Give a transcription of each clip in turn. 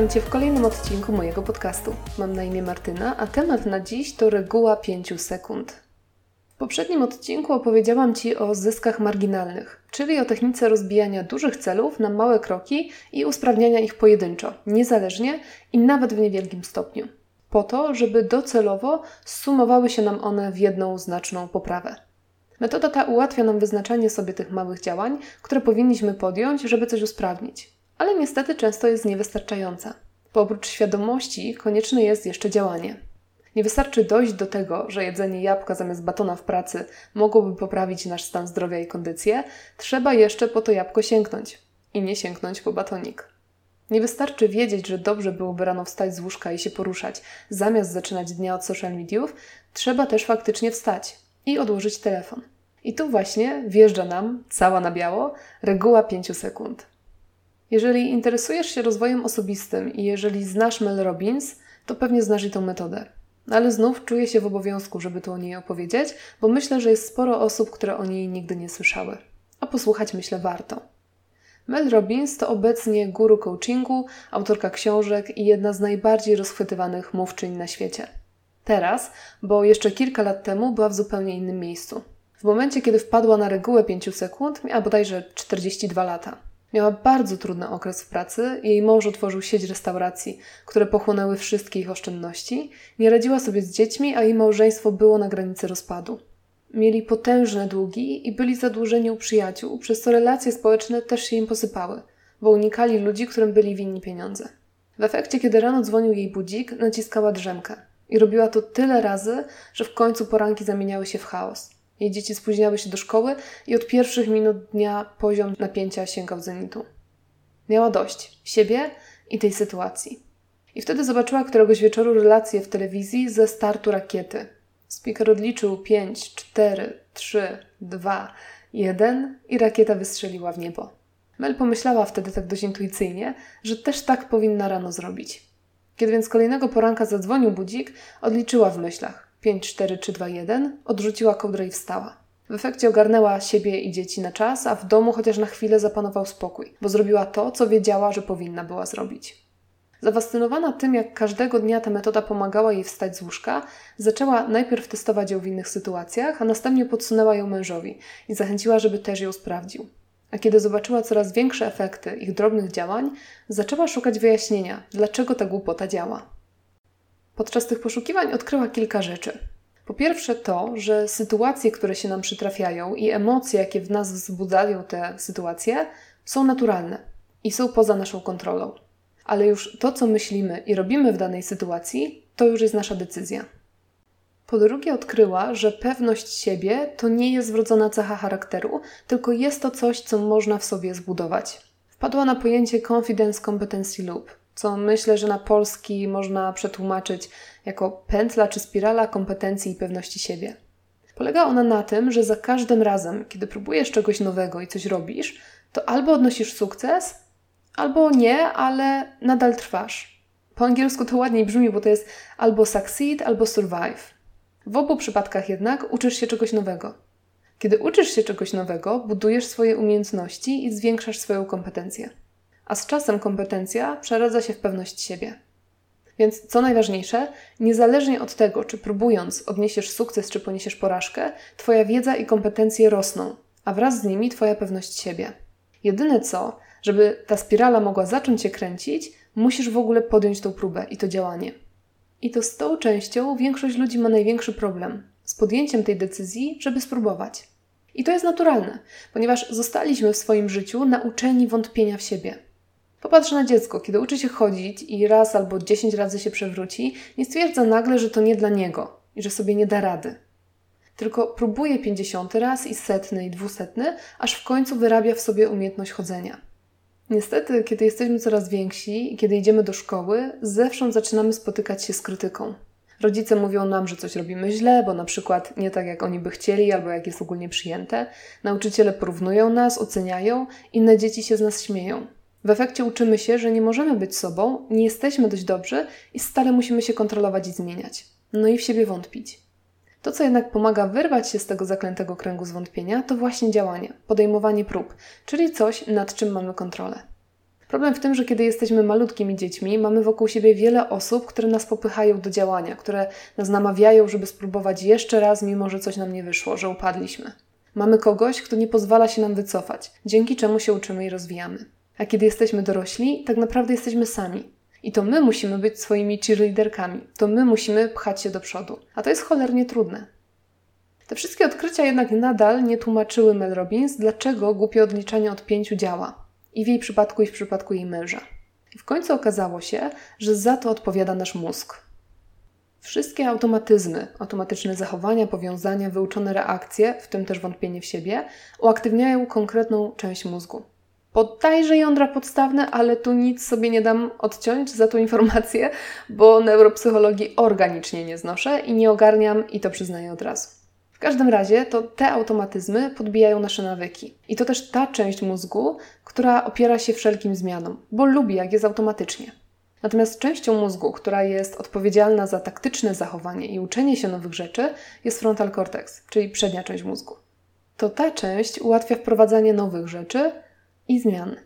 Witam Cię w kolejnym odcinku mojego podcastu. Mam na imię Martyna, a temat na dziś to reguła 5 sekund. W poprzednim odcinku opowiedziałam Ci o zyskach marginalnych, czyli o technice rozbijania dużych celów na małe kroki i usprawniania ich pojedynczo, niezależnie i nawet w niewielkim stopniu. Po to, żeby docelowo sumowały się nam one w jedną znaczną poprawę. Metoda ta ułatwia nam wyznaczanie sobie tych małych działań, które powinniśmy podjąć, żeby coś usprawnić ale niestety często jest niewystarczająca. Bo oprócz świadomości konieczne jest jeszcze działanie. Nie wystarczy dojść do tego, że jedzenie jabłka zamiast batona w pracy mogłoby poprawić nasz stan zdrowia i kondycję, trzeba jeszcze po to jabłko sięgnąć i nie sięgnąć po batonik. Nie wystarczy wiedzieć, że dobrze byłoby rano wstać z łóżka i się poruszać, zamiast zaczynać dnia od social mediów, trzeba też faktycznie wstać i odłożyć telefon. I tu właśnie wjeżdża nam, cała na biało, reguła 5 sekund. Jeżeli interesujesz się rozwojem osobistym i jeżeli znasz Mel Robbins, to pewnie znasz i tą metodę. Ale znów czuję się w obowiązku, żeby tu o niej opowiedzieć, bo myślę, że jest sporo osób, które o niej nigdy nie słyszały. A posłuchać myślę warto. Mel Robbins to obecnie guru coachingu, autorka książek i jedna z najbardziej rozchwytywanych mówczyń na świecie. Teraz, bo jeszcze kilka lat temu była w zupełnie innym miejscu. W momencie, kiedy wpadła na regułę 5 sekund, miała bodajże 42 lata. Miała bardzo trudny okres w pracy, jej mąż otworzył sieć restauracji, które pochłonęły wszystkie ich oszczędności, nie radziła sobie z dziećmi, a jej małżeństwo było na granicy rozpadu. Mieli potężne długi i byli zadłużeni u przyjaciół, przez co relacje społeczne też się im posypały, bo unikali ludzi, którym byli winni pieniądze. W efekcie, kiedy rano dzwonił jej budzik, naciskała drzemkę i robiła to tyle razy, że w końcu poranki zamieniały się w chaos. Jej dzieci spóźniały się do szkoły i od pierwszych minut dnia poziom napięcia sięgał zenitu. Miała dość siebie i tej sytuacji. I wtedy zobaczyła któregoś wieczoru relację w telewizji ze startu rakiety. Speaker odliczył 5, 4, 3, 2, 1 i rakieta wystrzeliła w niebo. Mel pomyślała wtedy tak dość intuicyjnie, że też tak powinna rano zrobić. Kiedy więc kolejnego poranka zadzwonił budzik, odliczyła w myślach. 5, 4, 3, 2, 1, odrzuciła kołdrę i wstała. W efekcie ogarnęła siebie i dzieci na czas, a w domu chociaż na chwilę zapanował spokój, bo zrobiła to, co wiedziała, że powinna była zrobić. Zafascynowana tym, jak każdego dnia ta metoda pomagała jej wstać z łóżka, zaczęła najpierw testować ją w innych sytuacjach, a następnie podsunęła ją mężowi i zachęciła, żeby też ją sprawdził. A kiedy zobaczyła coraz większe efekty ich drobnych działań, zaczęła szukać wyjaśnienia, dlaczego ta głupota działa. Podczas tych poszukiwań odkryła kilka rzeczy. Po pierwsze to, że sytuacje, które się nam przytrafiają i emocje, jakie w nas wzbudzają te sytuacje, są naturalne i są poza naszą kontrolą. Ale już to, co myślimy i robimy w danej sytuacji, to już jest nasza decyzja. Po drugie, odkryła, że pewność siebie to nie jest wrodzona cecha charakteru, tylko jest to coś, co można w sobie zbudować. Wpadła na pojęcie confidence competency loop, co myślę, że na polski można przetłumaczyć jako pętla czy spirala kompetencji i pewności siebie. Polega ona na tym, że za każdym razem, kiedy próbujesz czegoś nowego i coś robisz, to albo odnosisz sukces, albo nie, ale nadal trwasz. Po angielsku to ładniej brzmi, bo to jest albo succeed, albo survive. W obu przypadkach jednak uczysz się czegoś nowego. Kiedy uczysz się czegoś nowego, budujesz swoje umiejętności i zwiększasz swoją kompetencję a z czasem kompetencja przeradza się w pewność siebie. Więc co najważniejsze, niezależnie od tego, czy próbując odniesiesz sukces, czy poniesiesz porażkę, Twoja wiedza i kompetencje rosną, a wraz z nimi Twoja pewność siebie. Jedyne co, żeby ta spirala mogła zacząć się kręcić, musisz w ogóle podjąć tą próbę i to działanie. I to z tą częścią większość ludzi ma największy problem z podjęciem tej decyzji, żeby spróbować. I to jest naturalne, ponieważ zostaliśmy w swoim życiu nauczeni wątpienia w siebie. Popatrz na dziecko, kiedy uczy się chodzić i raz albo dziesięć razy się przewróci, nie stwierdza nagle, że to nie dla niego i że sobie nie da rady. Tylko próbuje pięćdziesiąty raz i setny i dwusetny, aż w końcu wyrabia w sobie umiejętność chodzenia. Niestety, kiedy jesteśmy coraz więksi i kiedy idziemy do szkoły, zewsząd zaczynamy spotykać się z krytyką. Rodzice mówią nam, że coś robimy źle, bo na przykład nie tak jak oni by chcieli, albo jak jest ogólnie przyjęte. Nauczyciele porównują nas, oceniają, inne dzieci się z nas śmieją. W efekcie uczymy się, że nie możemy być sobą, nie jesteśmy dość dobrzy i stale musimy się kontrolować i zmieniać. No i w siebie wątpić. To, co jednak pomaga wyrwać się z tego zaklętego kręgu zwątpienia, to właśnie działanie, podejmowanie prób, czyli coś, nad czym mamy kontrolę. Problem w tym, że kiedy jesteśmy malutkimi dziećmi, mamy wokół siebie wiele osób, które nas popychają do działania, które nas namawiają, żeby spróbować jeszcze raz, mimo że coś nam nie wyszło, że upadliśmy. Mamy kogoś, kto nie pozwala się nam wycofać, dzięki czemu się uczymy i rozwijamy. A kiedy jesteśmy dorośli, tak naprawdę jesteśmy sami. I to my musimy być swoimi cheerleaderkami, to my musimy pchać się do przodu. A to jest cholernie trudne. Te wszystkie odkrycia jednak nadal nie tłumaczyły Mel Robbins, dlaczego głupie odliczanie od pięciu działa. I w jej przypadku, i w przypadku jej męża. I w końcu okazało się, że za to odpowiada nasz mózg. Wszystkie automatyzmy, automatyczne zachowania, powiązania, wyuczone reakcje, w tym też wątpienie w siebie, uaktywniają konkretną część mózgu. Podajże jądra podstawne, ale tu nic sobie nie dam odciąć za tą informację, bo neuropsychologii organicznie nie znoszę i nie ogarniam i to przyznaję od razu. W każdym razie to te automatyzmy podbijają nasze nawyki. I to też ta część mózgu, która opiera się wszelkim zmianom, bo lubi jak jest automatycznie. Natomiast częścią mózgu, która jest odpowiedzialna za taktyczne zachowanie i uczenie się nowych rzeczy, jest frontal cortex, czyli przednia część mózgu. To ta część ułatwia wprowadzanie nowych rzeczy i zmian.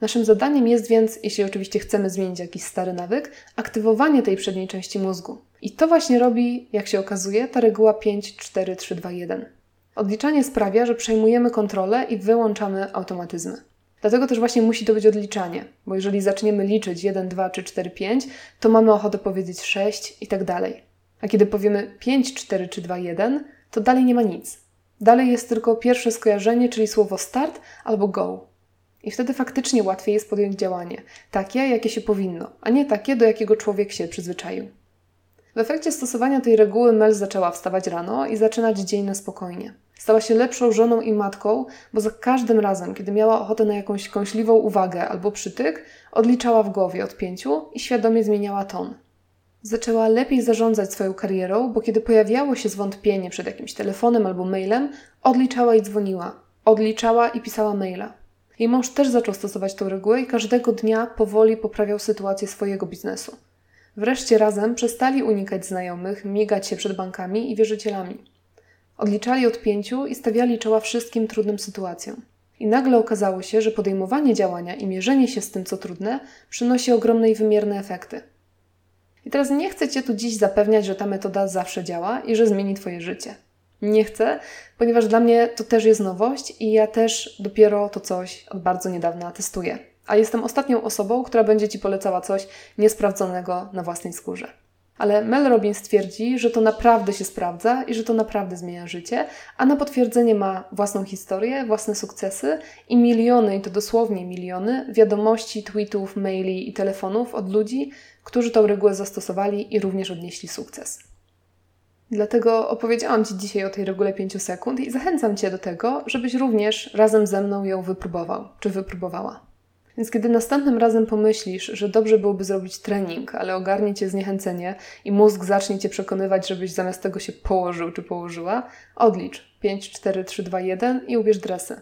Naszym zadaniem jest więc, jeśli oczywiście chcemy zmienić jakiś stary nawyk, aktywowanie tej przedniej części mózgu. I to właśnie robi, jak się okazuje, ta reguła 5, 4, 3, 2, 1. Odliczanie sprawia, że przejmujemy kontrolę i wyłączamy automatyzmy. Dlatego też właśnie musi to być odliczanie, bo jeżeli zaczniemy liczyć 1, 2, 3, 4, 5, to mamy ochotę powiedzieć 6 i tak dalej. A kiedy powiemy 5, 4, 3, 2, 1, to dalej nie ma nic. Dalej jest tylko pierwsze skojarzenie, czyli słowo start albo go. I wtedy faktycznie łatwiej jest podjąć działanie, takie, jakie się powinno, a nie takie, do jakiego człowiek się przyzwyczaił. W efekcie stosowania tej reguły Mel zaczęła wstawać rano i zaczynać dzień na spokojnie. Stała się lepszą żoną i matką, bo za każdym razem, kiedy miała ochotę na jakąś kąśliwą uwagę albo przytyk, odliczała w głowie od pięciu i świadomie zmieniała ton. Zaczęła lepiej zarządzać swoją karierą, bo kiedy pojawiało się zwątpienie przed jakimś telefonem albo mailem, odliczała i dzwoniła. Odliczała i pisała maila. Jej mąż też zaczął stosować tę regułę i każdego dnia powoli poprawiał sytuację swojego biznesu. Wreszcie razem przestali unikać znajomych, migać się przed bankami i wierzycielami. Odliczali od pięciu i stawiali czoła wszystkim trudnym sytuacjom. I nagle okazało się, że podejmowanie działania i mierzenie się z tym, co trudne, przynosi ogromne i wymierne efekty. I teraz nie chcę Cię tu dziś zapewniać, że ta metoda zawsze działa i że zmieni Twoje życie. Nie chcę, ponieważ dla mnie to też jest nowość i ja też dopiero to coś od bardzo niedawna testuję. A jestem ostatnią osobą, która będzie Ci polecała coś niesprawdzonego na własnej skórze. Ale Mel Robbins twierdzi, że to naprawdę się sprawdza i że to naprawdę zmienia życie, a na potwierdzenie ma własną historię, własne sukcesy i miliony, i to dosłownie miliony, wiadomości, tweetów, maili i telefonów od ludzi, którzy tą regułę zastosowali i również odnieśli sukces. Dlatego opowiedziałam Ci dzisiaj o tej regule 5 sekund i zachęcam Cię do tego, żebyś również razem ze mną ją wypróbował czy wypróbowała. Więc kiedy następnym razem pomyślisz, że dobrze byłoby zrobić trening, ale ogarnie cię zniechęcenie i mózg zacznie cię przekonywać, żebyś zamiast tego się położył czy położyła, odlicz 5, 4, 3, 2, 1 i ubierz dresy.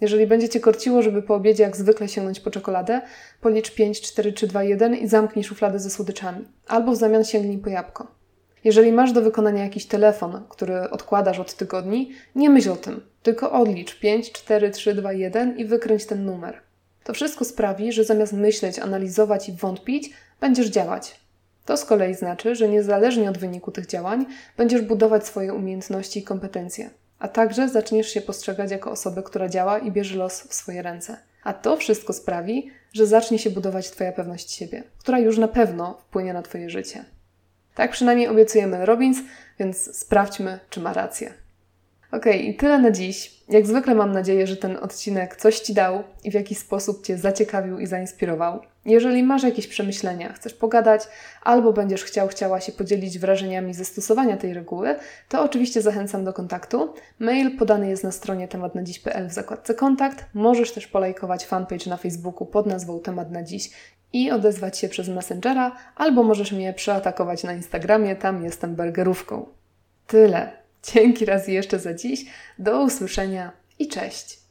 Jeżeli będzie cię korciło, żeby po obiedzie jak zwykle sięgnąć po czekoladę, policz 5, 4, 3, 2, 1 i zamknij szufladę ze słodyczami. Albo w zamian sięgnij po jabłko. Jeżeli masz do wykonania jakiś telefon, który odkładasz od tygodni, nie myśl o tym, tylko odlicz 5, 4, 3, 2, 1 i wykręć ten numer. To wszystko sprawi, że zamiast myśleć, analizować i wątpić, będziesz działać. To z kolei znaczy, że niezależnie od wyniku tych działań, będziesz budować swoje umiejętności i kompetencje, a także zaczniesz się postrzegać jako osobę, która działa i bierze los w swoje ręce. A to wszystko sprawi, że zacznie się budować Twoja pewność siebie, która już na pewno wpłynie na Twoje życie. Tak przynajmniej obiecuje Mel Robbins, więc sprawdźmy, czy ma rację. Ok, i tyle na dziś. Jak zwykle mam nadzieję, że ten odcinek coś Ci dał i w jakiś sposób Cię zaciekawił i zainspirował. Jeżeli masz jakieś przemyślenia, chcesz pogadać, albo będziesz chciał, chciała się podzielić wrażeniami ze stosowania tej reguły, to oczywiście zachęcam do kontaktu. Mail podany jest na stronie tematnadziś.pl w zakładce kontakt. Możesz też polajkować fanpage na Facebooku pod nazwą Temat na Dziś i odezwać się przez Messengera, albo możesz mnie przeatakować na Instagramie, tam jestem burgerówką. Tyle. Dzięki raz jeszcze za dziś. Do usłyszenia i cześć.